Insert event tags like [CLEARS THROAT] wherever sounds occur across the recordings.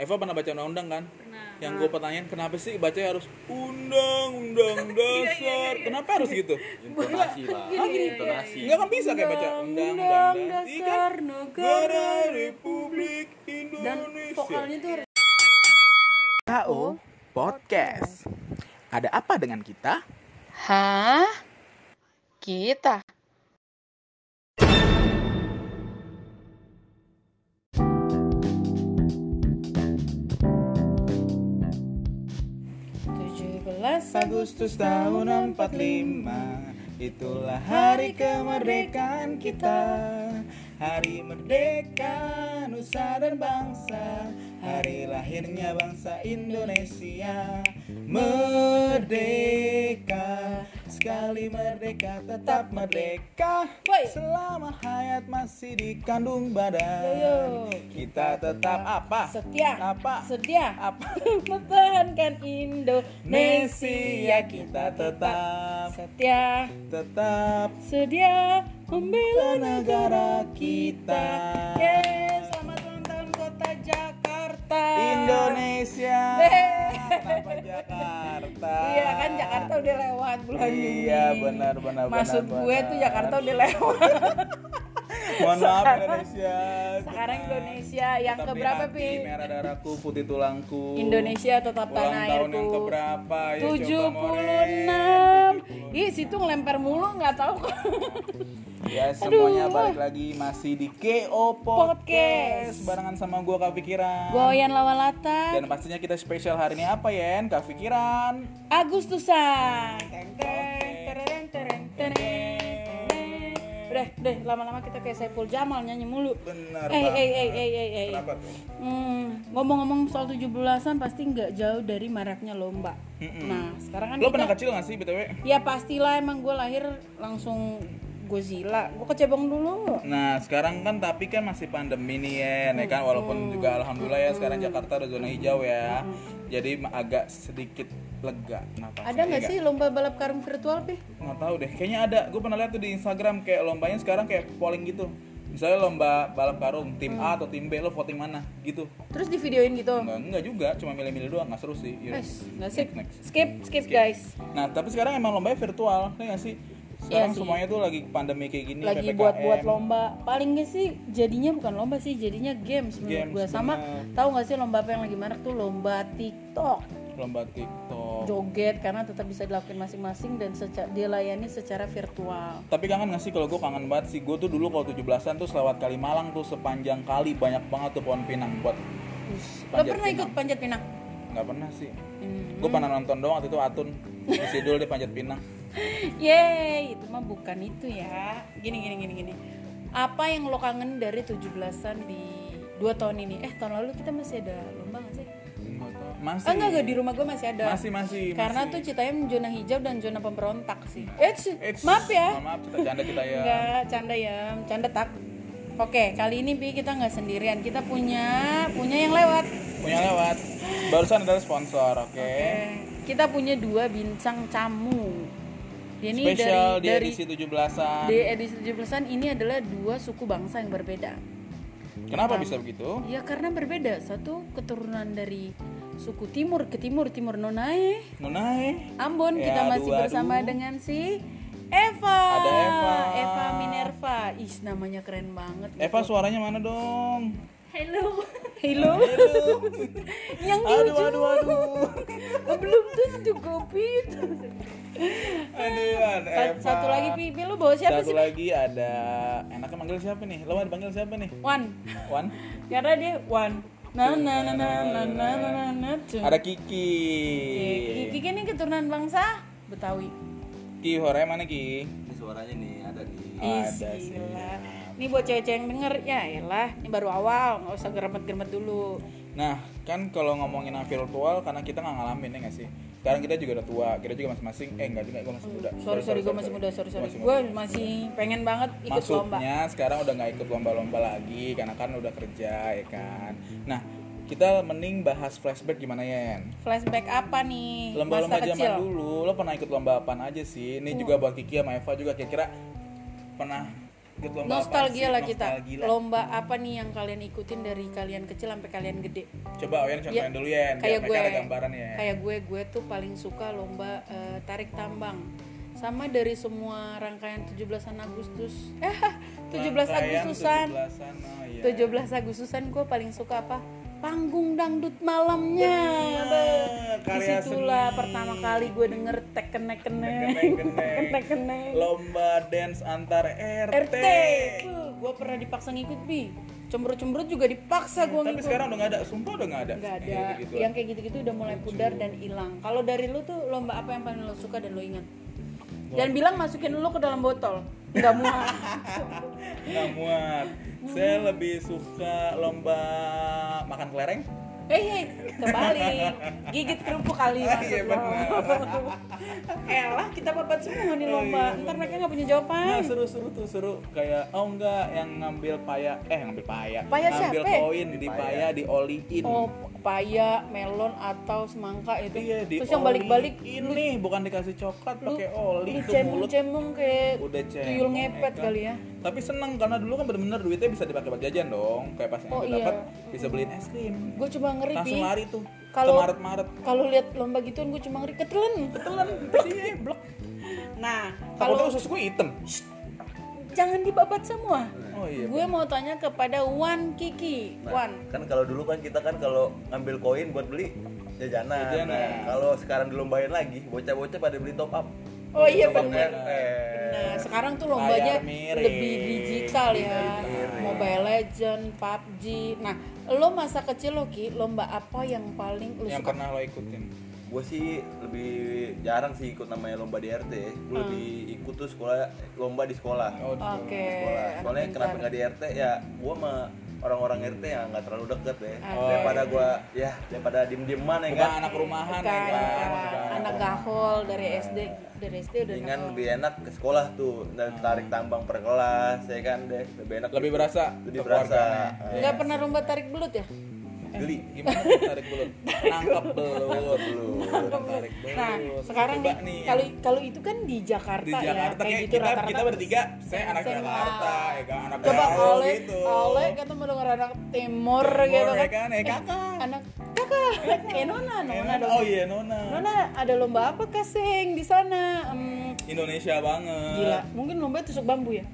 Eva pernah baca undang-undang kan? Pernah. Yang gue pertanyaan kenapa sih bacanya harus undang-undang [LAUGHS] dasar? Kenapa harus gitu? intonasi lah Gini, gini. intonasi Enggak kan bisa kayak baca undang-undang Iya dasar kan? negara Republik dan Indonesia. vokalnya tuh KO Podcast. Ada apa dengan kita? Hah? Kita? Tujuh belas Agustus tahun 45 Itulah hari kemerdekaan kita Hari merdeka Nusa dan bangsa. Hari lahirnya bangsa Indonesia. Merdeka Sekali merdeka tetap merdeka. Selama hayat masih dikandung badan. Yo, yo. Kita tetap apa? Setia. Apa? Setia. Apa? [LAUGHS] Mempertahankan Indonesia. Kita tetap. Setia. Tetap. Sedia membela negara kita. Yes, selamat ulang tahun kota Jakarta Indonesia. Jakarta? Iya kan Jakarta udah lewat bulan Juni Iya, benar, benar, Maksud benar, gue benar. tuh Jakarta udah lewat [LAUGHS] Mohon maaf Indonesia. Sekarang. Indonesia yang keberapa, hati, Pi? Merah darahku, putih tulangku. Indonesia tetap Ulang tanah tahun yang airku keberapa? Ayo coba, 76 Moren. Ih situ ngelempar mulu nggak tahu kok [LAUGHS] Ya semuanya Aduh. balik lagi masih di KO Podcast. Podcast barengan sama gua Kak Pikiran. Goyan lawalata Dan pastinya kita spesial hari ini apa ya, Kak Pikiran? Agustusan Teng, teng. Udah, deh lama-lama kita kayak Saiful Jamal nyanyi mulu Benar Eh, eh, eh, eh, eh, eh. Kenapa tuh? Hmm, ngomong-ngomong soal 17-an pasti nggak jauh dari maraknya lomba. Mm-mm. Nah, sekarang kan Lo kita- pernah kecil gak sih BTW? Ya pastilah emang gue lahir langsung Godzilla. Gue kecebong dulu. Nah sekarang kan tapi kan masih pandemi nih ya, ya kan walaupun juga alhamdulillah ya sekarang Jakarta udah zona hijau ya, jadi agak sedikit lega. Kenapa? Ada nggak sih lomba balap karung virtual, Pi? Nggak tahu deh, kayaknya ada. Gue pernah lihat tuh di Instagram kayak lombanya sekarang kayak polling gitu. Misalnya lomba balap karung, tim A atau tim B lo voting mana gitu. Terus di videoin gitu. Enggak, enggak juga, cuma milih-milih doang, nggak seru sih. Yaudah. Guys, nggak sip. Next, next. Skip, skip, guys. Nah, tapi sekarang emang lombanya virtual, ya nggak sih? Sekarang Iya semuanya tuh lagi pandemi kayak gini, Lagi PPKM. buat-buat lomba. Paling nggak sih jadinya bukan lomba sih, jadinya games menurut Games, gue. Sama bener. tahu nggak sih lomba apa yang lagi marak tuh lomba TikTok. Lomba TikTok. Joget karena tetap bisa dilakukan masing-masing dan seca- dilayani secara virtual. Tapi kangen gak sih kalau gue kangen banget sih Gue tuh dulu kalau 17an tuh selewat Kalimalang tuh sepanjang kali Banyak banget tuh pohon pinang buat Lo pernah ikut panjat pinang? Gak pernah sih Hmm. Gue pernah nonton doang waktu itu Atun Sidul di panjat pinang [LAUGHS] Yeay, itu mah bukan itu ya. Gini gini gini gini. Apa yang lo kangen dari 17-an di dua tahun ini? Eh, tahun lalu kita masih ada lomba nggak sih? Masih Ah, enggak, enggak, di rumah gue masih ada. Masih, masih, Karena masih. tuh Citayam zona hijau dan zona pemberontak sih. Eh, maaf ya. Maaf, maaf kita canda kita ya Enggak, canda ya, canda tak. Oke, kali ini Pi kita nggak sendirian. Kita punya punya yang lewat. Punya lewat Barusan adalah sponsor oke Oke. Kita punya dua bintang tamu. Ini Spesial dari di dari edisi 17an di edisi 17-an ini adalah dua suku bangsa yang berbeda. Kenapa bisa begitu? Ya karena berbeda. Satu keturunan dari suku timur ke timur timur Nonae, Nunai Ambon. Ya, kita masih aduh, bersama aduh. dengan si Eva. Ada Eva. Eva Minerva. Ih, namanya keren banget. gitu. Eva suaranya mana dong? Hello. Halo. Yang aduh, aduh. Oh, aduh, aduh, Belum tuh itu Aduh, ada Eva. Satu lagi Pipi lu bawa siapa Satu sih? Satu lagi ada enaknya manggil siapa nih? Lo panggil siapa nih? Wan. Wan. Ya Karena dia Wan. Nah, nah, nah, nah, nah, nah, nah, nah, Ada Kiki. Kiki, Kiki ini keturunan bangsa Betawi. Ki, suaranya mana Ki? Ini suaranya nih, ada nih. Ada sih. Ini buat cewek-cewek yang denger ya elah, ini baru awal, nggak usah geremet-geremet dulu. Nah, kan kalau ngomongin yang virtual karena kita nggak ngalamin ya nggak sih? Sekarang kita juga udah tua, kita juga masing-masing. Eh enggak juga, gue masih muda. Sorry sorry, gue masih muda, sorry sorry. Masih Gue masih pengen banget ikut lomba. Maksudnya sekarang udah nggak ikut lomba-lomba lagi karena kan udah kerja ya kan. Nah, kita mending bahas flashback gimana Yen? Flashback apa nih? Lomba-lomba zaman dulu, lo pernah ikut lomba apaan aja sih? Ini juga buat Kiki sama Eva juga kira-kira pernah ikut lomba nostalgia lah kita. Nostalgia. lomba apa nih yang kalian ikutin dari kalian kecil sampai kalian gede? Coba Oyan contohin Ya, dulu ya kayak gue ada gambaran ya. Kayak gue gue tuh paling suka lomba eh, tarik tambang. Sama dari semua rangkaian 17-an Agustus. Eh [LAUGHS] 17 Rangkaian Agustusan. 17-an, oh iya. 17 Agustusan gue paling suka apa panggung dangdut malamnya. Bener, di situlah seni. pertama kali gue denger tek kenek kenek lomba dance antar RT, RT gue pernah dipaksa ngikut bi. Cemberut cemberut juga dipaksa gue tapi ngikut. sekarang udah nggak ada. Sumpah udah nggak ada. Nggak ada. Yang gitu-gitu. yang kayak gitu-gitu udah mulai pudar dan hilang. Kalau dari lu tuh lomba apa yang paling lo suka dan lo ingat? Jangan bilang masukin lu ke dalam botol nggak muat. Nggak muat. Saya lebih suka lomba makan kelereng Hei, hei, kembali gigit kerupuk kali maksud Iya, lo. benar. Elah, kita babat semua nih lomba. Ntar mereka nggak punya Nah jawaban. seru-seru tuh seru kayak oh enggak yang ngambil paya eh ngambil paya Paya ngambil siapa? koin di paya dioliin Oh, paya, melon atau semangka itu. iya di Terus yang balik-balik ini bukan dikasih coklat pakai oli lu ke mulut cemung-cemung kayak udah tuyul ngepet kan? kali ya. Tapi seneng karena dulu kan bener-bener duitnya bisa dipakai buat jajan dong kayak pas yang Oh, iya. dapat bisa beliin es krim Gue cuma ngeri langsung lari tuh Kalau- ke Maret-Maret Kalau lihat lomba gituan gue cuma ngeri ketelen. ketelan iya blok Nah, kalau usus gue hitam jangan dibabat semua. oh iya Gue mau tanya kepada Wan Kiki. Wan, kan kalau dulu kan kita kan kalau ngambil koin buat beli jajanan. Jajanan. Nah, kalau sekarang dilombain lagi, bocah-bocah pada beli top up. Oh iya. RT. Nah, sekarang tuh lombanya miring. lebih digital ya. miring. Mobile Legend, PUBG. Nah, lo masa kecil lo Ki, lomba apa yang paling lo yang suka? pernah lo ikutin Gue sih lebih jarang sih ikut namanya lomba di RT. Gue Hmm. lebih ikut tuh sekolah lomba di sekolah. oh Oke. sekolah. anak Soalnya kenapa nggak di RT ya? Gue sama orang-orang RT yang nggak terlalu deket deh. Oke. Daripada gue ya daripada diem-dieman ya bukan kan. anak rumahan Bukan, ya kan bukan. Anak gahol dari SD, dari SD udah Dengan lebih enak ke sekolah tuh dan tarik tambang per kelas ya kan deh lebih enak lebih berasa lebih berasa. Nggak pernah lomba tarik belut ya? Geli gimana tarik belut [LAUGHS] nangkep belut Belut. tarik belut Nah, sekarang Coba nih kalau kalau itu kan di Jakarta, di Jakarta ya, kayak gitu kita rata-rata. kita bertiga saya anak SMA. Jakarta ya kan anak Coba Ale, gitu Ale kata mau denger anak timur, Timur, gitu ya kan. kan eh kakak Anak kakak, eh Nona, Eh, Nona Nona. dong. oh iya Nona Nona ada lomba apa kasing di sana? Indonesia banget gila, mungkin lomba tusuk bambu ya? [LAUGHS]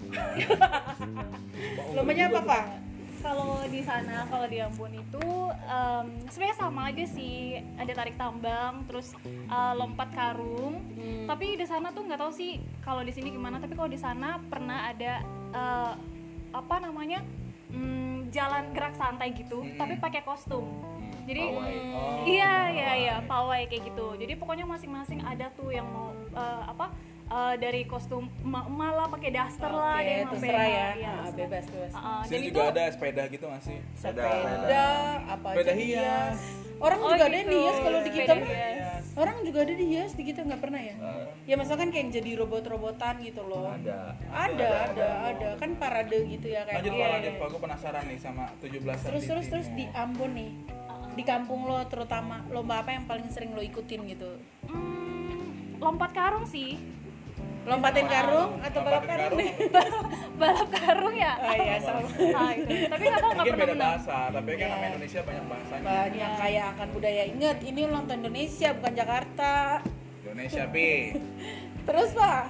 Lombanya apa pak? Kalau di sana kalau di Ambon itu em, sebenarnya sama aja sih. Ada tarik tambang terus eh, lompat karung. Hmm. tapi di sana tuh nggak tahu sih kalau di sini gimana. Tapi kalau di sana pernah ada eh, apa namanya mm, jalan gerak santai gitu Hmm. tapi pakai kostum. Jadi Oh. iya iya iya pawai kayak gitu. Jadi pokoknya masing-masing ada tuh yang mau eh, apa eh, dari kostum emak-emak lah pakai daster lah ada Oke, yang sampai terserah ya. iya, Ah, bebas bebas. Uh, uh, dan sini itu juga ada sepeda gitu nggak sih Sepeda, apa Sepeda aja hias. Orang Oh, juga ada yang gitu. dihias kalau di kita Sepeda mah. Orang juga ada dihias di kita nggak pernah ya? Ya misalkan kayak yang jadi robot-robotan gitu loh. ada Ada, ada, ada. Kan parade gitu ya kayak. lanjut pak iya, lanjut pak gue penasaran nih sama 17 Terus terus terus di Ambon nih. Di kampung lo terutama lomba apa yang paling sering lo ikutin gitu? Hmm, lompat karung sih Lompatin karung atau balap karung nih? [LAUGHS] balap karung ya Oh iya sama. [LAUGHS] ah, itu. tapi nggak nggak pernah beda bahasa tapi kan Iya. nama Indonesia banyak bahasanya Banyak kaya akan budaya. Ingat, ini ulang tahun Indonesia bukan Jakarta. Indonesia pi [LAUGHS] Terus pak?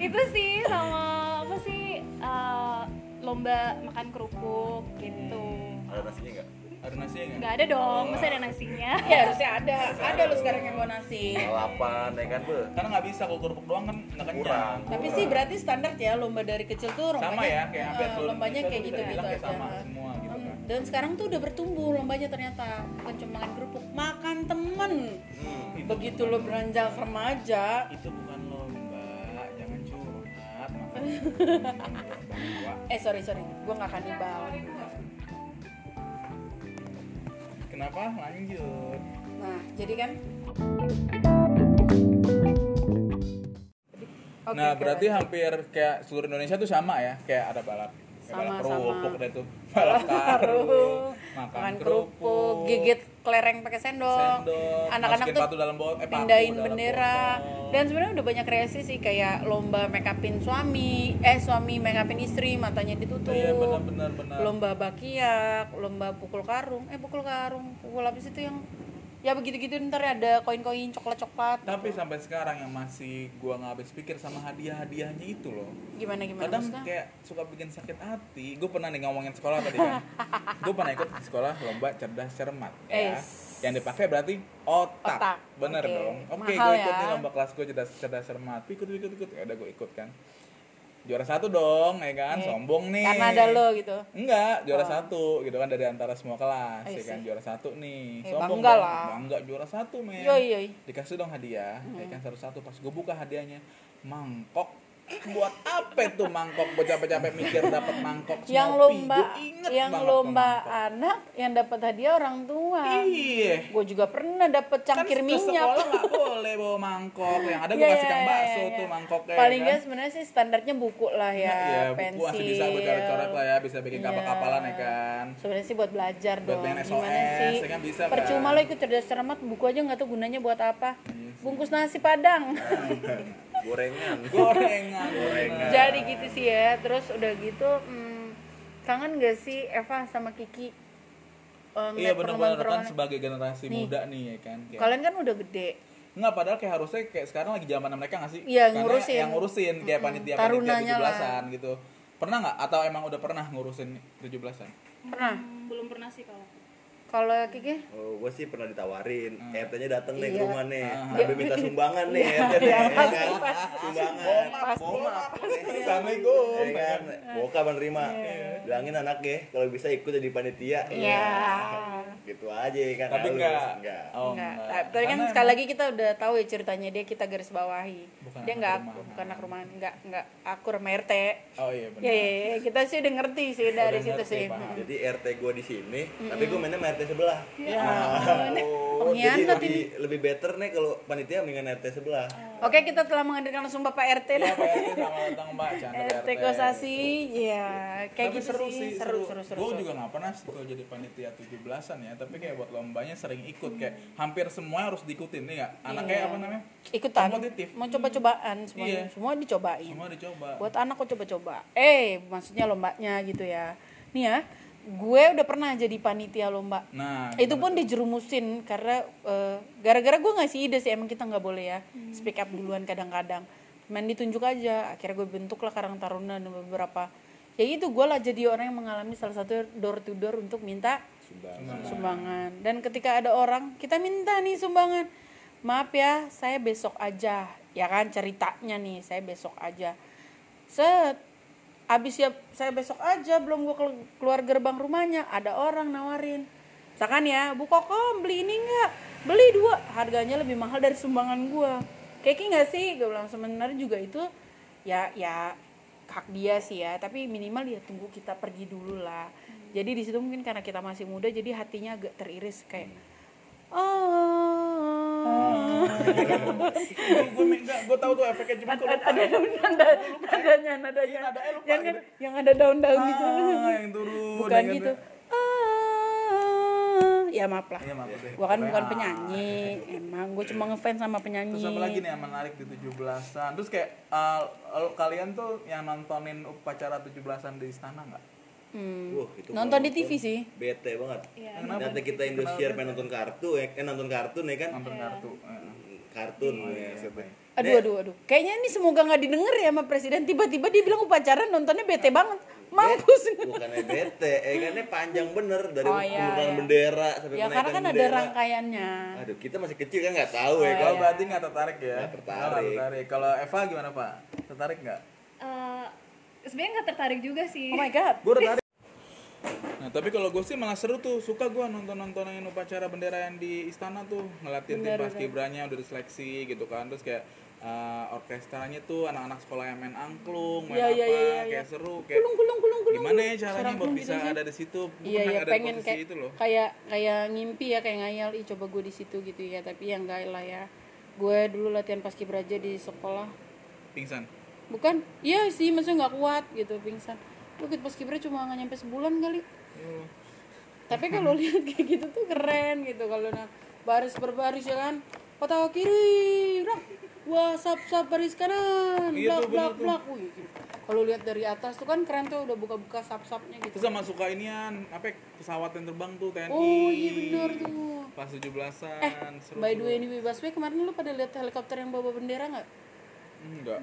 itu sih sama apa sih eh, lomba makan kerupuk gitu ada nasinya nggak ada nasinya nggak nggak ada dong masa ada nasinya Ya harusnya ada. Ada lo sekarang yang mau nasi. lalapan ya kan be karena nggak bisa kalau kerupuk doang kan nggak kenyang Kurang. Tapi sih berarti standar ya lomba dari kecil tuh lombanya sama ya kayak hampir seluruh lombanya kayak tuh gitu gitu kayak aja. sama semua gitu kan Dan sekarang tuh udah bertumbuh lombanya ternyata bukan cuma makan kerupuk, makan temen. hmm. Begitu lo beranjak remaja, itu bukan lomba jangan curhat makanya [LAUGHS] eh sorry sorry, gua nggak kanibal. Kenapa? Lanjut. Nah jadi kan. Nah berarti hampir kayak seluruh Indonesia tuh sama ya? Kayak ada balap Sama, kerupuk deh tuh. [LAUGHS] Karung makan kerupuk. kerupuk gigit kelereng pakai sendok, Sendok, anak-anak tuh batu dalam botol, eh, pindahin dalam bendera. botol. dan sebenarnya udah banyak kreasi sih kayak lomba make upin suami eh suami make upin istri matanya ditutup. Iya, benar, benar, benar. lomba bakiak lomba pukul karung. Eh pukul karung pukul habis itu yang ya begitu-gitu ntar ada koin-koin coklat-coklat Tapi sampai sekarang yang masih gua nggak habis pikir sama hadiah-hadiahnya itu loh. gimana gimana Kadang maksudnya? kayak suka bikin sakit hati. Gue pernah nih ngomongin sekolah tadi kan. [LAUGHS] gue pernah ikut di sekolah lomba cerdas cermat ya. Es. Yang dipakai berarti otak. Otak, Bener oke. dong. Oke, Mahal gue ikut ya. nih lomba kelas gue cerdas cerdas cermat. Ikut ikut ikut. Ya udah gue ikut kan. Juara satu dong, ya kan? Eh, Sombong nih. karena ada lo gitu Enggak, juara satu gitu kan dari antara semua kelas, ya kan juara satu nih. Eh, Sombong bangga dong. lah. Bangga juara satu men. Yoi, yoi. Dikasih dong hadiah, ya Hmm. kan satu-satu. Pas gue buka hadiahnya, mangkok. Buat apa tuh mangkok? Gue capek-capek mikir dapat mangkok yang Snoopy. lomba Gua inget yang tuh lomba anak yang dapat hadiah orang tua Iya. gue juga pernah dapat cangkir kan minyak sekolah nggak boleh bawa mangkok. Yang ada gue Iya, kasih kang iya, bakso iya, tuh iya. mangkoknya. paling kan. nggak sebenarnya sih standarnya buku lah ya, Nah, iya, buku pensil masih bisa buat coret-coret lah ya, bisa bikin Iya. kapal-kapalan ya kan. sebenarnya sih buat belajar Buat dong bikin gimana SOS, sih ya kan bisa, percuma kan? lo ikut cerdas cermat buku aja nggak tahu gunanya buat apa bungkus nasi padang gorengan [LAUGHS] Gorengan. Gorengan. jadi gitu sih ya terus udah gitu hmm, kangen gak sih Eva sama Kiki Eh, Iya benar-benar kan sebagai generasi Nih. muda nih ya kan. Kayak, kalian kan udah gede Enggak padahal kayak harusnya kayak sekarang lagi zaman mereka nggak sih? Iya, Karena ngurusin. Yang ngurusin kayak panitia panitia Tarunanya lah. 17-an gitu. Pernah nggak atau emang udah pernah ngurusin 17-an? pernah Hmm, belum pernah sih kalau kalau Kiki? Oh, gue sih pernah ditawarin, RT-nya dateng nih ke Iya. rumah nih, Ah. sampai minta sumbangan nih, RT nih, ya kan? Sumbangan, Assalamualaikum. ya kan? Bokap menerima, bilangin anak ya, kalau bisa ikut jadi panitia, Iya. Gitu aja kan? Tapi halus. enggak. enggak. Oh, Enggak. enggak. Ta- Tapi kan Karena sekali emang- lagi kita udah tahu ya ceritanya dia kita garis bawahi. Bukan dia enggak rumahan. bukan anak rumahan, enggak enggak akur RT. Oh iya benar. Ya, ya, ya, kita sih udah ngerti sih dari Udah situ ngerti, sih. paham. Jadi RT gue di sini, tapi gue mainnya sama RT sebelah. Ya. Oh, jadi lebih, lebih better nih kalau panitia mendingan RT sebelah. Oke, kita telah menghadirkan langsung Bapak RT Iya lah. Pak RT datang Mbak Chandra RT Kosasi, ya kayak tapi gitu seru sih. Seru, seru, seru. Gue juga nggak pernah sih kalau jadi panitia 17-an ya, tapi kayak buat lombanya sering ikut kayak hampir semua harus diikutin nih ya. Anaknya Iya. apa namanya? Ikutan. Kompetitif. Mau coba-cobaan semuanya. Iya. Semua dicobain. Semua dicoba. buat anak kok coba-coba eh maksudnya lombanya gitu ya nih ya gue udah pernah jadi panitia lomba. Nah, itu pun dijerumusin karena eh, gara-gara gue ngasih ide sih emang kita nggak boleh ya speak up duluan kadang-kadang. Main ditunjuk aja akhirnya gue bentuk lah karang taruna dan beberapa. Ya itu gue lah jadi orang yang mengalami salah satu door to door untuk minta sumbangan. Dan ketika ada orang kita minta nih sumbangan. Maaf ya saya besok aja. Ya kan ceritanya nih saya besok aja. Set abis ya saya besok aja belum gue keluar gerbang rumahnya ada orang nawarin. Misalkan ya bu koko beli ini nggak? Beli dua. Harganya lebih mahal dari sumbangan gue keki nggak sih? Gue bilang sebenarnya juga itu ya ya hak dia sih ya. Tapi minimal ya tunggu kita pergi dulu lah. Jadi di situ mungkin karena kita masih muda jadi hatinya agak teriris kayak oh gue enggak, gue tahu tuh efeknya cuma ada ada nada nadanya nadanya yang kan yang ada daun-daun gitu yang turun. bukan gitu. ah ya maaf lah. Iya, maaf gua kan bukan Ah. penyanyi. Emang gue cuma ngefans sama penyanyi. Terus apa lagi nih yang menarik di 17-an? Terus kayak uh, kalian tuh yang nontonin upacara 17-an di istana nggak? Hmm. Wah, itu nonton kalau di TV sih Bete banget. Iya. Kenapa? Nanti kita Indosiar pengen nonton kartu, ya, eh nonton kartun ya kan? Nonton kartu. Eh. Kartun. Oh, ya. iya, siapa ya? aduh aduh aduh kayaknya ini semoga nggak didengar ya sama presiden tiba-tiba dia bilang upacara nontonnya bete banget mampus Bukannya bete, eh kan ini panjang bener dari Oh, iya, iya. bendera sampai ya karena kan ada bendera. rangkaiannya Aduh, kita masih kecil kan nggak tahu ya Oh, kan. Oh, berarti nggak tertarik ya? Nggak tertarik. Nggak tertarik. Kalau Eva gimana Pak? Tertarik nggak? Eh, sebenarnya nggak tertarik juga sih oh my god Gue tertarik. Nah tapi kalau gue sih malah seru tuh. Suka gue nonton nontonin upacara bendera yang di istana tuh. Ngeliatin tim pas kibranya udah diseleksi gitu kan. Terus kayak uh, orkestranya tuh anak-anak sekolah yang main angklung main Iya, apa iya, iya, iya, kayak seru kayak kulung kulung kulung kulung gimana ya caranya buat bisa gitu sih. ada di situ? Iya pernah ya ada pengen kayak itu loh. kayak kayak ngimpi ya kayak ngayal ih coba gue di situ gitu ya. Tapi yang enggak lah ya. Gue dulu latihan paskibraka di sekolah. Pingsan? Bukan? Iya sih maksudnya nggak kuat gitu pingsan gue ikut paskibraka cuma nggak nyampe sebulan kali Yuh. tapi kalau [LAUGHS] lihat kayak gitu tuh keren gitu kalau nah baris berbaris ya kan patah kiri rak wah sap sap baris kanan Iya blak blak blak Wih, gitu. kalau lihat dari atas tuh kan keren tuh udah buka buka sap sapnya gitu Terus sama suka inian, apa ya, pesawat yang terbang tuh TNI. oh iya bener tuh Pas 17-an, eh seru. by the way ini Baswe kemarin lu pada lihat helikopter yang bawa bendera nggak Enggak.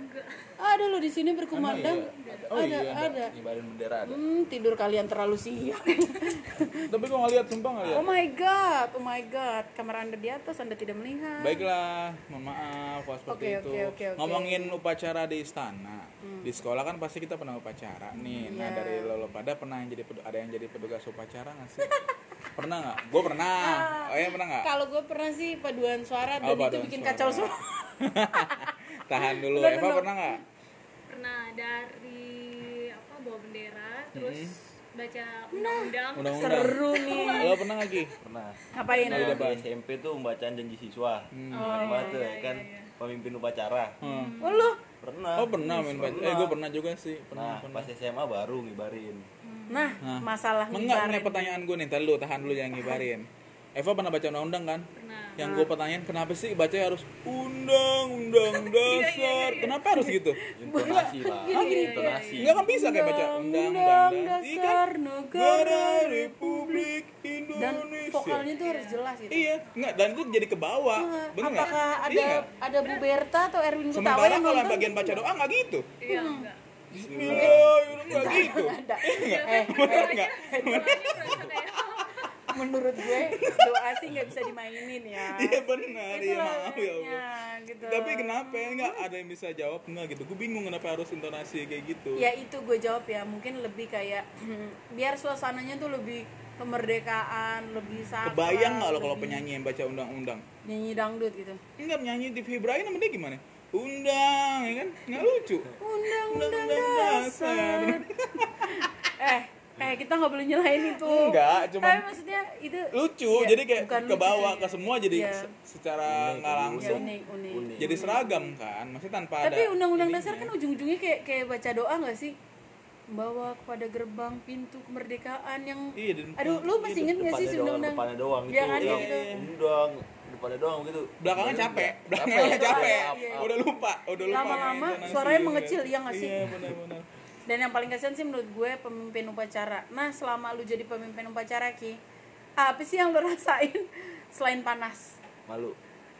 ada lo di sini berkumandang Oh ada iya, ada Ngibarin bendera ada. Hmm, tidur kalian terlalu siang. [LAUGHS] Tapi kok nggak lihat sumpah nggak lihat. oh my god, oh my god. Kamera Anda di atas, Anda tidak melihat. Baiklah, mohon maaf kalau seperti Oke, itu. oke, oke, oke. Ngomongin upacara di istana. Di sekolah kan pasti kita pernah upacara nih. Nah, Iya. dari lo, lo pada pernah yang jadi ada yang jadi petugas upacara nggak sih? [LAUGHS] pernah nggak? Gue pernah. Oh iya pernah nggak? Kalau gue pernah sih paduan suara dan Oh, itu paduan bikin suara. kacau semua. [LAUGHS] Tahan [LAUGHS] dulu. Lo Eva dulu. pernah nggak? pernah dari apa bawa bendera terus Hmm. baca undang-undang Undang-undang. Seru nih. Lo pernah lagi? Pernah. Ngapain? Nah, di SMP tuh pembacaan janji siswa. Hmm. Apa tuh kan pemimpin upacara. Oh lu? Pernah. Oh pernah main baca. Eh gue pernah juga sih. Nah, Pernah. pas SMA baru ngibarin. Nah, masalah Enggak, ngibarin. nih pertanyaan gue nih, ntar lu tahan dulu jangan ngibarin. Eva pernah baca undang-undang kan? pernah Yang gue pertanyaan kenapa sih baca harus undang-undang dasar? Kenapa harus gitu? Intonasi lah. Intonasi. Enggak kan bisa kayak baca undang-undang dasar negara Republik dan Indonesia. vokalnya tuh harus jelas gitu. Iya, enggak dan itu jadi ke bawah. Nggak? Apakah ada Iya ada Bu Berta atau Erwin Gutawa Sementara yang kalau bagian baca doa nggak gitu. iya enggak Bismillah, nggak gitu. Ada. Eh, Bener nggak? Merasa kayak menurut gue doa sih nggak bisa dimainin ya. [LAUGHS] Iya benar, iya maaf ya Allah. gitu. Tapi kenapa ya nggak ada yang bisa jawab nggak gitu? Gue bingung kenapa harus intonasi kayak gitu. Ya itu gue jawab ya, mungkin lebih kayak [CLEARS THROAT] biar suasananya tuh lebih kemerdekaan, lebih sakral. Kebayang nggak lo kalau penyanyi yang baca undang-undang? nyanyi dangdut gitu. Enggak penyanyi di Ibrahim namanya gimana? Undang, ya kan? Nggak lucu. Undang-undang dasar. [LAUGHS] eh, eh kita nggak boleh nyalain itu. Enggak, cuman- Tapi maksudnya itu Lucu, Iya, jadi kayak bukan ke bawah ke semua jadi Iya. se- secara nggak ya, langsung unik, unik. Unik. jadi seragam kan, maksudnya tanpa ada. Tapi undang-undang dasar kan ujung-ujungnya kayak kayak baca doa nggak sih? Bawa kepada gerbang pintu kemerdekaan yang Iya, dan- Aduh, lu masih inget gak sih si undang-undang? depannya doang Iya gitu. kan, Yang gitu. Undang, depannya doang gitu. belakangnya Iya, capek, iya. belakangnya capek, Up, up. udah lupa, udah lupa. Lama-lama suaranya gitu. mengecil, iya nggak sih? Iya benar-benar. Dan yang paling kasihan sih menurut gue pemimpin upacara. Nah, selama lu jadi pemimpin upacara Ki, apa sih yang lu [LAUGHS] rasain selain panas? Malu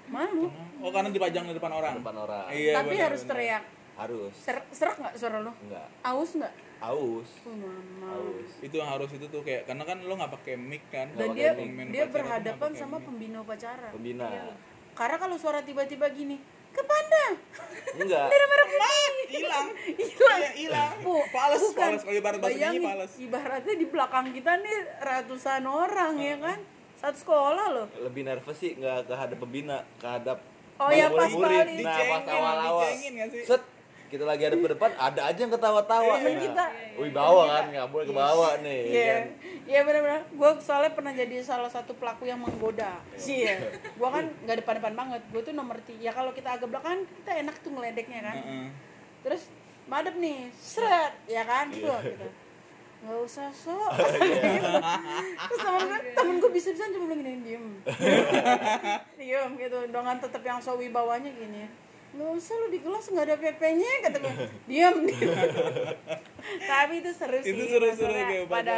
Malu. Oh karena dipajang di depan orang. depan orang. Iya. Tapi benar, harus teriak. Harus. Ser serak nggak suara lu? Enggak. Aus nggak? Aus. Oh, mama. Aus. Itu yang harus itu tuh kayak karena kan lo nggak pakai mic kan. Dan Nggak dia dia berhadapan nggak sama mic. pembina upacara. Pembina. Karena kalau suara tiba-tiba gini, ke pandang. Enggak. hilang. Hilang. Iya, hilang. Bu, Fales, bukan. fales kalau ibarat bahasa Bayangin, nyanyi fales. Ibaratnya di belakang kita nih ratusan orang ya kan. Satu sekolah loh. Lebih nervous sih enggak kehadap pembina, kehadap Oh ya, pas balik. Nah, pas awal-awal. nggak? Set kita lagi ada ke depan, ada aja yang ketawa-tawa. Nah, kita. Wih, bawa kan, nggak boleh ke bawah nih. Iya, kan. iya benar-benar. Gue soalnya pernah jadi salah satu pelaku yang menggoda. Iya. Gue kan nggak depan-depan banget. Gue tuh nomor tiga. Ya kalau kita agak belakang, kita enak tuh ngeledeknya kan. Heeh. Terus madep nih, seret, ya kan? Tuh, Iya. gitu. Nggak usah sok. [LAUGHS] Terus temen gue, temen gue bisa-bisa cuma bilang gini, diem. [LAUGHS] diem gitu, dengan tetap yang so wibawanya gini. Nggak usah lu di kelas nggak ada PP-nya, kata gue. [LAUGHS] Diem. Tapi itu seru sih. Itu seru-seru maksudnya kayak pada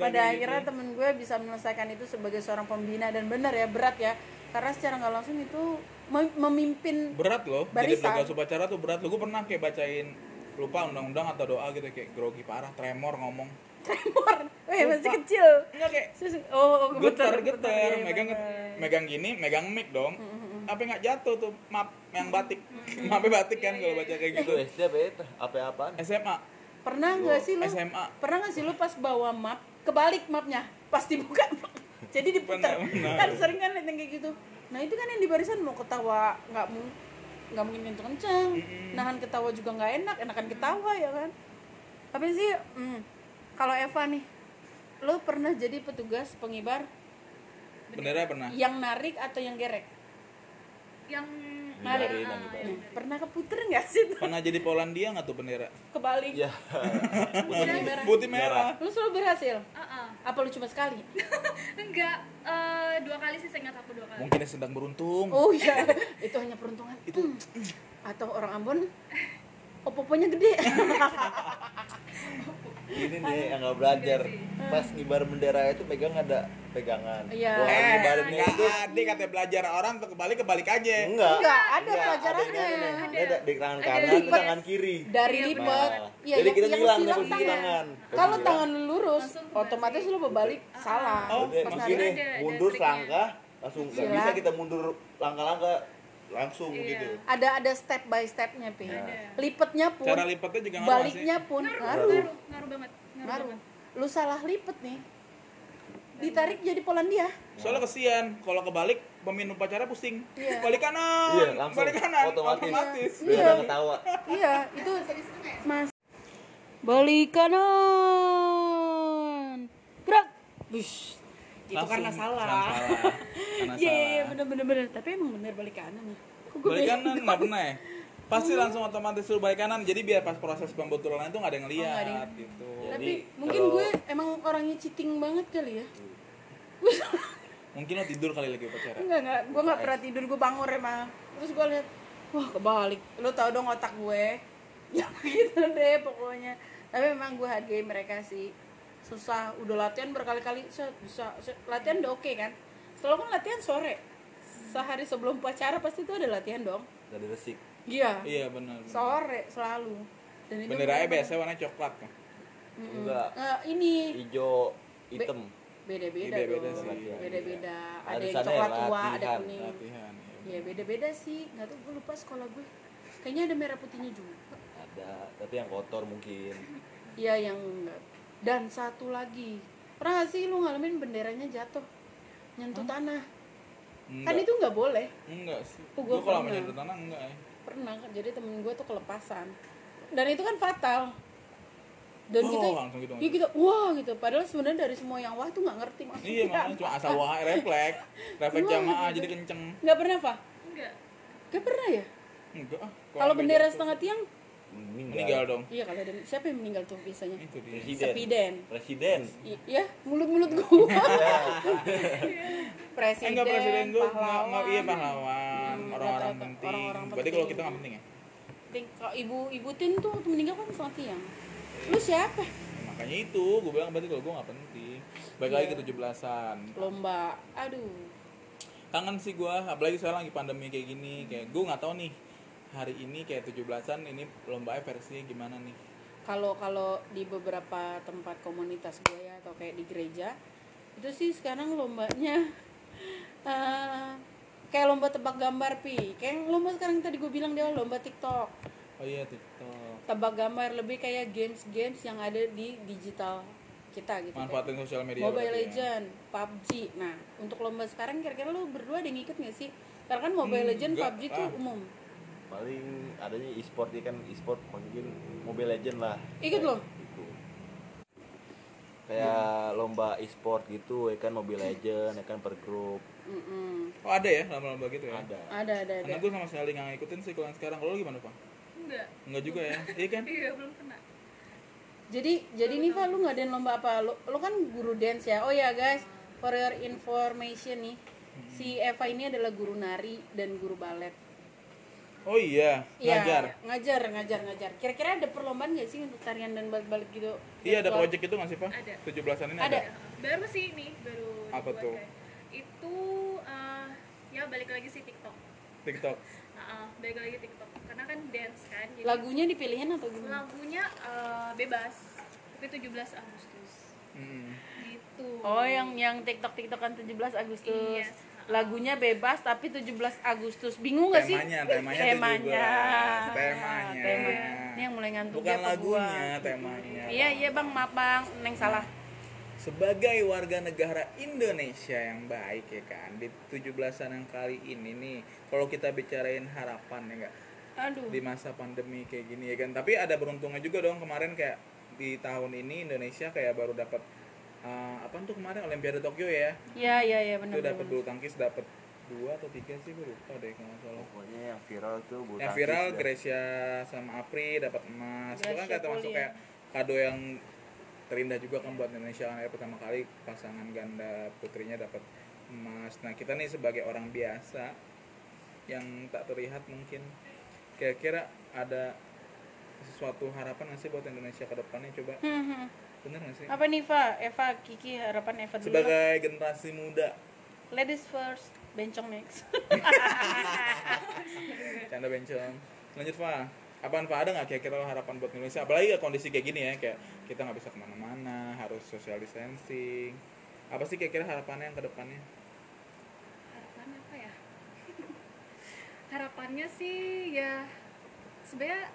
pada akhirnya gitu. temen gue bisa menyelesaikan itu sebagai seorang pembina dan benar ya berat ya karena secara nggak langsung itu mem- memimpin berat loh jadi Barisan. petugas upacara tuh berat loh gue pernah kayak bacain lupa undang-undang atau doa gitu kayak grogi parah tremor ngomong tremor eh masih kecil enggak kayak Sus- oh getar getar, getar iya, megang bener. megang gini megang mic dong apa nggak jatuh tuh? Map yang batik. [LAUGHS] Mapnya batik kan kalau baca kayak gitu. Itu SD apa ya? Apa-apaan? SMA pernah nggak sih lu? SMA pernah nggak sih lu pas bawa map kebalik mapnya? Pas dibuka [LAUGHS] jadi diputar. Kan sering kan yang kayak gitu. Nah itu kan yang di barisan mau ketawa nggak mu nggak mungkin kenceng. Kenceng nahan ketawa juga nggak enak enakan ketawa ya kan? Tapi sih hmm, kalau Eva nih lu pernah jadi petugas pengibar? Bendera pernah. Yang narik atau yang gerek yang ngibarin yang ngibarin pernah keputer nggak sih? Tuh? [LAUGHS] Pernah jadi Polandia nggak tuh bendera? kebalik. Ya. [LAUGHS] Putih merah. Putih merah. lu selalu berhasil? Ah, ah. apa lu cuma sekali? [LAUGHS] Enggak. Eh, dua kali sih saya ingat aku dua kali. Mungkin dia sedang beruntung. oh iya. Itu hanya peruntungan. Itu. Atau orang Ambon? Opoponya gede. Ini nih yang nggak belajar. Pas ngibar bendera itu pegang ada pegangan. Iya. Eh, nggak itu. ada katanya belajar orang tuh kebalik kebalik aja. enggak. Enggak, ada Enggak, pelajarannya. ada, ada, di tangan kanan lipat. tangan kiri. Dari Iya, lipat Nah, Iya, jadi yang- kita nih silang posisi tangan. kalau tangan lu lurus otomatis lu berbalik salah. Oh, ada mundur selangkah langsung nggak Silang. bisa kita mundur langkah-langkah langsung Iya. gitu. Ada ada step by stepnya pi. Ada. lipetnya pun Cara lipatnya juga ngaruh nggak sih? baliknya pun ngaruh ngaruh. ngaruh ngaruh banget ngaruh, ngaruh. banget. Lu salah lipet nih ditarik jadi Polandia Soalnya kesian kalau kebalik pemimpin upacara pusing. Iya. Balik kanan. iya langsung Balik kanan. otomatis Iya. Dia udah ketawa iya itu mas balik kanan gerak Bush. itu Langsung karena salah Karena salah. [LAUGHS] Karena Iya, iya, salah. bener bener bener. Tapi emang bener balik kanan ya. Kok Balik kanan nggak pernah ya? Pasti langsung otomatis suruh balik kanan. Jadi biar pas proses pembetulan itu nggak ada yang Oh, ada lihat yang- gitu. Tapi Jadi, mungkin kalau- gue emang orangnya cheating banget kali ya. Mungkin lo tidur kali lagi upacara. Enggak, enggak. Gue nggak pernah tidur, gue bangun emang. Terus gue lihat, wah kebalik. Lo tau dong otak gue. Ya [LAUGHS] gitu deh pokoknya. Tapi memang gue hargai mereka sih. Susah, udah latihan berkali-kali, bisa. Latihan udah oke kan. Selalu kan latihan sore. Sehari sebelum upacara pasti itu ada latihan dong. dari resik Iya. Iya benar. Sore selalu. Dan itu Benderanya bener-bener- biasanya warna coklat kan. enggak Eh, ini hijau hitam beda-beda Beda-beda dong. sih. Beda-beda. Ada Ada yang coklat tua, ada kuning. Latihan. ya. Iya beda-beda sih. Nggak tahu gue lupa sekolah gue. Kayaknya ada merah putihnya juga. ada tapi yang kotor mungkin Iya yang enggak. Dan satu lagi. Pernah gak sih lu ngalamin benderanya jatuh? Nyentuh tanah. Kan Enggak. itu nggak boleh. Enggak sih. Oh, Gue kalau pernah. menyentuh tanah enggak ya. Pernah kan. Jadi temen gue tuh kelepasan. Dan itu kan fatal. Dan Oh, kita, langsung gitu, ya kita, wah gitu. Padahal sebenarnya dari semua yang wah tuh nggak ngerti maksudnya. Iya makanya cuma asal wah refleks. Refleks Wah, jamaah gitu. jadi kenceng. Nggak pernah, Pak? enggak Gak pernah ya? Enggak ah. Kalau bendera jatuh. setengah tiang, meninggal dong. iya kalau ada siapa yang meninggal tuh biasanya? Itu dia. presiden Sepiden. presiden I- Iya, mulut-mulut gua. [LAUGHS] Eh, presiden, enggak presiden gue enggak pahlawan. enggak iya pahlawan, Hmm, orang-orang penting. orang-orang Berarti kalau penting. kita nggak penting ya? Ting- Kalau ibu ibu Tin tuh waktu meninggal kan setengah tiang. Lu siapa? Ya, makanya itu gue bilang berarti kalau gue nggak penting. Baik lagi Iya. ke 17-an. Lomba. Aduh. Kangen sih gue, apalagi sekarang lagi pandemi kayak gini. Kayak gue nggak tahu nih hari ini kayak 17-an ini lombanya versinya gimana nih? Kalau kalau di beberapa tempat komunitas gue ya atau kayak di gereja itu sih sekarang lombanya [LAUGHS] eh, kayak lomba tebak gambar pi kayak lomba sekarang tadi gue bilang dia lomba TikTok Oh iya TikTok. Tebak gambar lebih kayak games-games yang ada di digital kita gitu Manfaatin sosial media. Mobile berarti ya. Legend, PUBG. Nah, untuk lomba sekarang kira-kira lu berdua ada yang ngikut gak sih? Karena kan Mobile Hmm, Legend, enggak PUBG tuh lah. umum. paling adanya e-sport ya kan e-sport mungkin mobile legend lah Ikut lo? Gitu. kayak lomba e-sport gitu ya kan mobile legend ya kan per grup Mm-mm. Oh ada ya lomba-lomba gitu ya? ada Ada, ada, ada. Karena gue sama sekali nggak ngikutin sih kalau sekarang. Kalau lu gimana pak? Enggak Enggak juga ya? Iya kan? iya belum pernah Jadi, jadi nih Pak, lu ngadain lomba apa? Lu, lu kan guru dance ya? Oh ya guys, for your information nih, si Eva ini adalah guru nari dan guru balet. Oh iya, Iya, ngajar. ngajar, ngajar, ngajar. Kira-kira ada perlombaan gak sih untuk tarian dan balik-balik gitu? Iya ada project itu nggak sih pak? Ada. 17-an ini Ada. ada. baru sih ini baru Apa tuh? kayak. itu eh, ya balik lagi sih TikTok TikTok. [LAUGHS] Heeh, balik lagi TikTok karena kan dance kan jadi Lagunya dipilihin atau gimana? lagunya eh, bebas tapi 17 Agustus Hmm. gitu Oh, yang yang TikTok TikTokan 17 Agustus. Yes. Lagunya bebas tapi 17 Agustus. Bingung gak sih? Temanya, temanya, temanya. 17. Temanya. Tema. Ini yang mulai ngantuk Bukan ya, lagunya, gua? temanya. Iya, iya Bang, maaf Bang. Neng salah. Sebagai warga negara Indonesia yang baik ya kan di 17-an yang kali ini nih kalau kita bicarain harapan ya enggak Aduh. di masa pandemi kayak gini ya kan. Tapi ada beruntungnya juga dong kemarin kayak di tahun ini Indonesia kayak baru dapat uh, apa tuh kemarin? Olimpiade Tokyo ya? Iya, iya, iya itu benar. dapat bulu tangkis dapat dua atau tiga sih gue lupa deh kalau nggak salah. Pokoknya yang viral tuh bulu yang viral dah. Gracia sama Apri dapat emas. Itu kan kayak termasuk Poli, kayak kado yang terindah juga kan buat Indonesia. Kan ya pertama kali pasangan ganda putrinya dapat emas. Nah kita nih sebagai orang biasa yang tak terlihat mungkin kira-kira ada sesuatu harapan nggak sih buat Indonesia ke depannya? Coba. Hmm, hmm. bener nggak sih? Apa nih Eva Eva Kiki harapan Eva dulu lah. sebagai generasi muda. Ladies first bencong next. [LAUGHS] Canda bencong. Lanjut Fa. Apaan Fa? Ada nggak kira-kira harapan buat Indonesia? Apalagi ya kondisi kayak gini ya kayak kita nggak bisa ke mana-mana harus social distancing. Apa sih kira-kira harapannya yang ke depannya harapan apa ya harapannya sih ya sebenarnya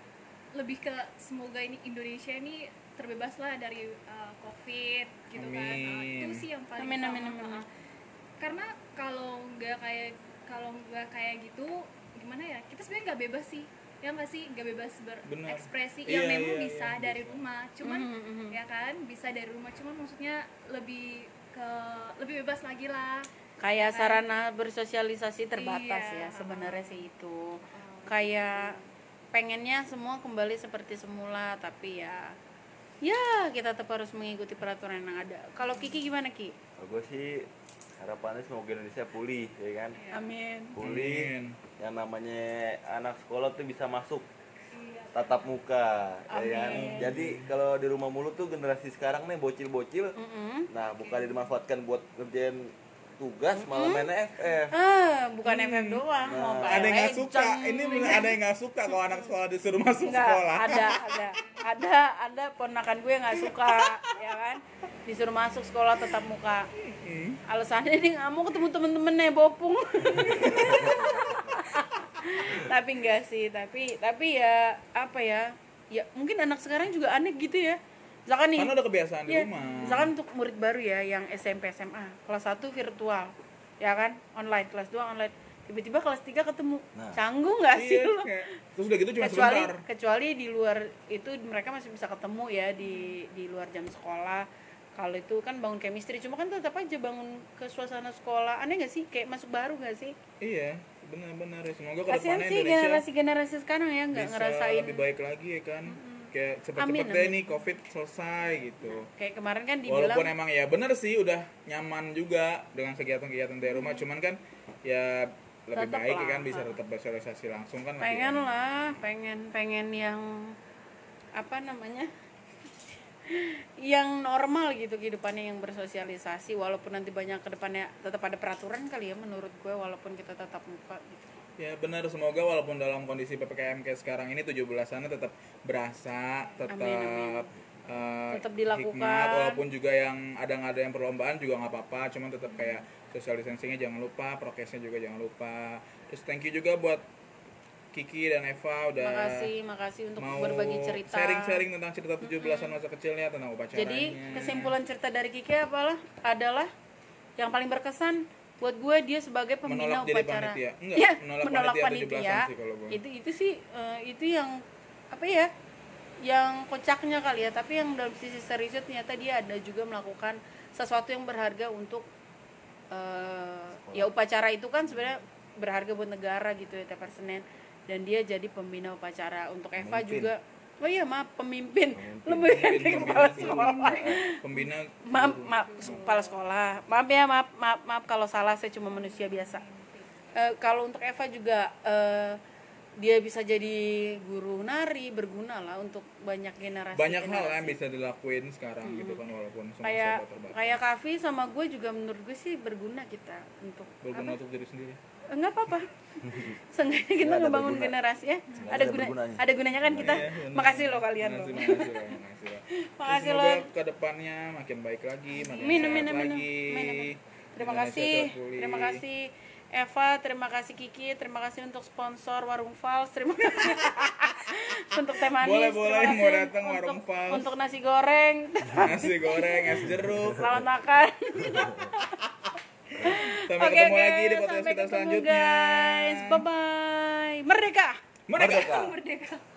lebih ke semoga ini Indonesia ini terbebas lah dari uh, covid gitu kan Uh, Amin. itu sih yang paling Amin, amin, utama. amin. Uh, karena kalau nggak kayak kalau nggak kayak gitu gimana ya kita sebenarnya nggak bebas sih ya nggak sih nggak bebas berekspresi Iya, ya memang iya, bisa iya, dari bisa. rumah cuman Mhm, mhm. ya kan bisa dari rumah cuman maksudnya lebih ke lebih bebas lagi lah kayak sarana bersosialisasi terbatas Iya. ya sebenarnya sih itu kayak pengennya semua kembali seperti semula tapi ya ya kita tetap harus mengikuti peraturan yang ada kalau Kiki gimana Ki Kalau gue sih harapannya semoga Indonesia pulih ya kan Amin pulih Amin. yang namanya anak sekolah tuh bisa masuk Iya. tatap muka ya kan Amin. jadi kalau di rumah mulu tuh generasi sekarang nih bocil-bocil Mm-mm. nah bukan dimanfaatkan buat ngerjain tugas malah main FF ah bukan FF doang mau Nah. Mobile ada yang nggak suka? Ini bener ada yang nggak suka kalau anak sekolah disuruh masuk Nggak, sekolah. ada ada. Ada ada ponakan gue nggak suka ya kan? Disuruh masuk sekolah tetap muka. Hmm. alasannya dia nggak mau ketemu temen-temennya bopung. [LAUGHS] Tapi enggak sih tapi tapi ya apa ya? Ya mungkin anak sekarang juga aneh gitu ya misalkan nih karena udah kebiasaan di ya, rumah. misalkan untuk murid baru ya yang SMP SMA kelas 1 virtual ya kan? Online kelas 2 online. Tiba-tiba kelas 3 ketemu. Nah. canggung nggak sih Iya, lu? kayak- terus udah gitu cuma kecuali sebentar. kecuali di luar itu mereka masih bisa ketemu ya di di luar jam sekolah. Kalau itu kan bangun chemistry cuma kan tetap aja bangun ke suasana sekolah. Aneh gak sih? Kayak masuk baru gak sih? Iya benar-benar ya. semoga kasihan ke depannya sih Indonesia generasi generasi sekarang ya nggak bisa ngerasain. lebih baik lagi ya kan kayak cepet-cepetnya amin. nih covid selesai gitu kayak kemarin kan dibilang walaupun emang ya bener sih udah nyaman juga dengan kegiatan-kegiatan dari rumah cuman kan ya lebih Tetep baik ya lah. kan bisa tetap bersosialisasi langsung kan lebih pengen enak. lah pengen pengen yang apa namanya yang normal gitu kehidupannya yang bersosialisasi walaupun nanti banyak ke depannya tetap ada peraturan kali ya menurut gue walaupun kita tetap muka gitu Ya benar semoga walaupun dalam kondisi PPKM kayak sekarang ini 17-annya tetap berasa, tetap Amin, amin. eh, Tetap dilakukan. hikmat, walaupun juga yang ada nggak ada yang perlombaan juga nggak apa-apa, cuman tetap kayak social distancingnya jangan lupa, prokesnya juga jangan lupa. Terus thank you juga buat Kiki dan Eva udah makasih makasih untuk mau berbagi cerita sharing-sharing tentang cerita 17-an masa kecilnya tentang upacaranya. jadi kesimpulan cerita dari Kiki apalah adalah yang paling berkesan buat gue dia sebagai pembina Menolak jadi upacara panitia. Enggak, ya menolak menolak panitia panitia, 17-an sih kalau gue. itu itu sih eh, itu yang apa ya yang kocaknya kali ya tapi yang dalam sisi seriusnya ternyata dia ada juga melakukan sesuatu yang berharga untuk eh, ya upacara itu kan sebenarnya berharga buat negara gitu ya tiap Senin dan dia jadi pembina upacara untuk Eva Pemimpin. juga oh iya maaf pemimpin, Pemimpin. lebih Pemimpin, kepala sekolah pembina maaf maaf kepala sekolah maaf ya maaf maaf maaf kalau salah saya cuma manusia biasa Eh, kalau untuk Eva juga eh, dia bisa jadi guru nari berguna lah untuk banyak generasi banyak hal generasi. yang bisa dilakuin sekarang gitu kan walaupun semua kayak terbatas. kayak Kavi sama gue juga menurut gue sih berguna kita untuk berguna apa? untuk diri sendiri enggak apa-apa. [LAUGHS] Seenggaknya kita Nggak ada ngebangun berguna. generasi ya Nggak ada guna bergunanya. ada gunanya kan kita. Iya, benar. makasih loh kalian. Loh makasih, loh. ke depannya makin baik lagi makin amin, amin, lagi. Amin, amin. Terima kasih, terima kasih Eva, terima kasih Kiki, terima kasih untuk sponsor Warung Vals, terima kasih. [LAUGHS] Untuk teh manis, Boleh, boleh, mau datang Warung untuk, Vals. untuk nasi goreng, nasi goreng es jeruk. Selamat makan. [LAUGHS] sampai Oke, ketemu oke, lagi di podcast sampai kita selanjutnya guys, bye bye, merdeka. Merdeka. Merdeka. merdeka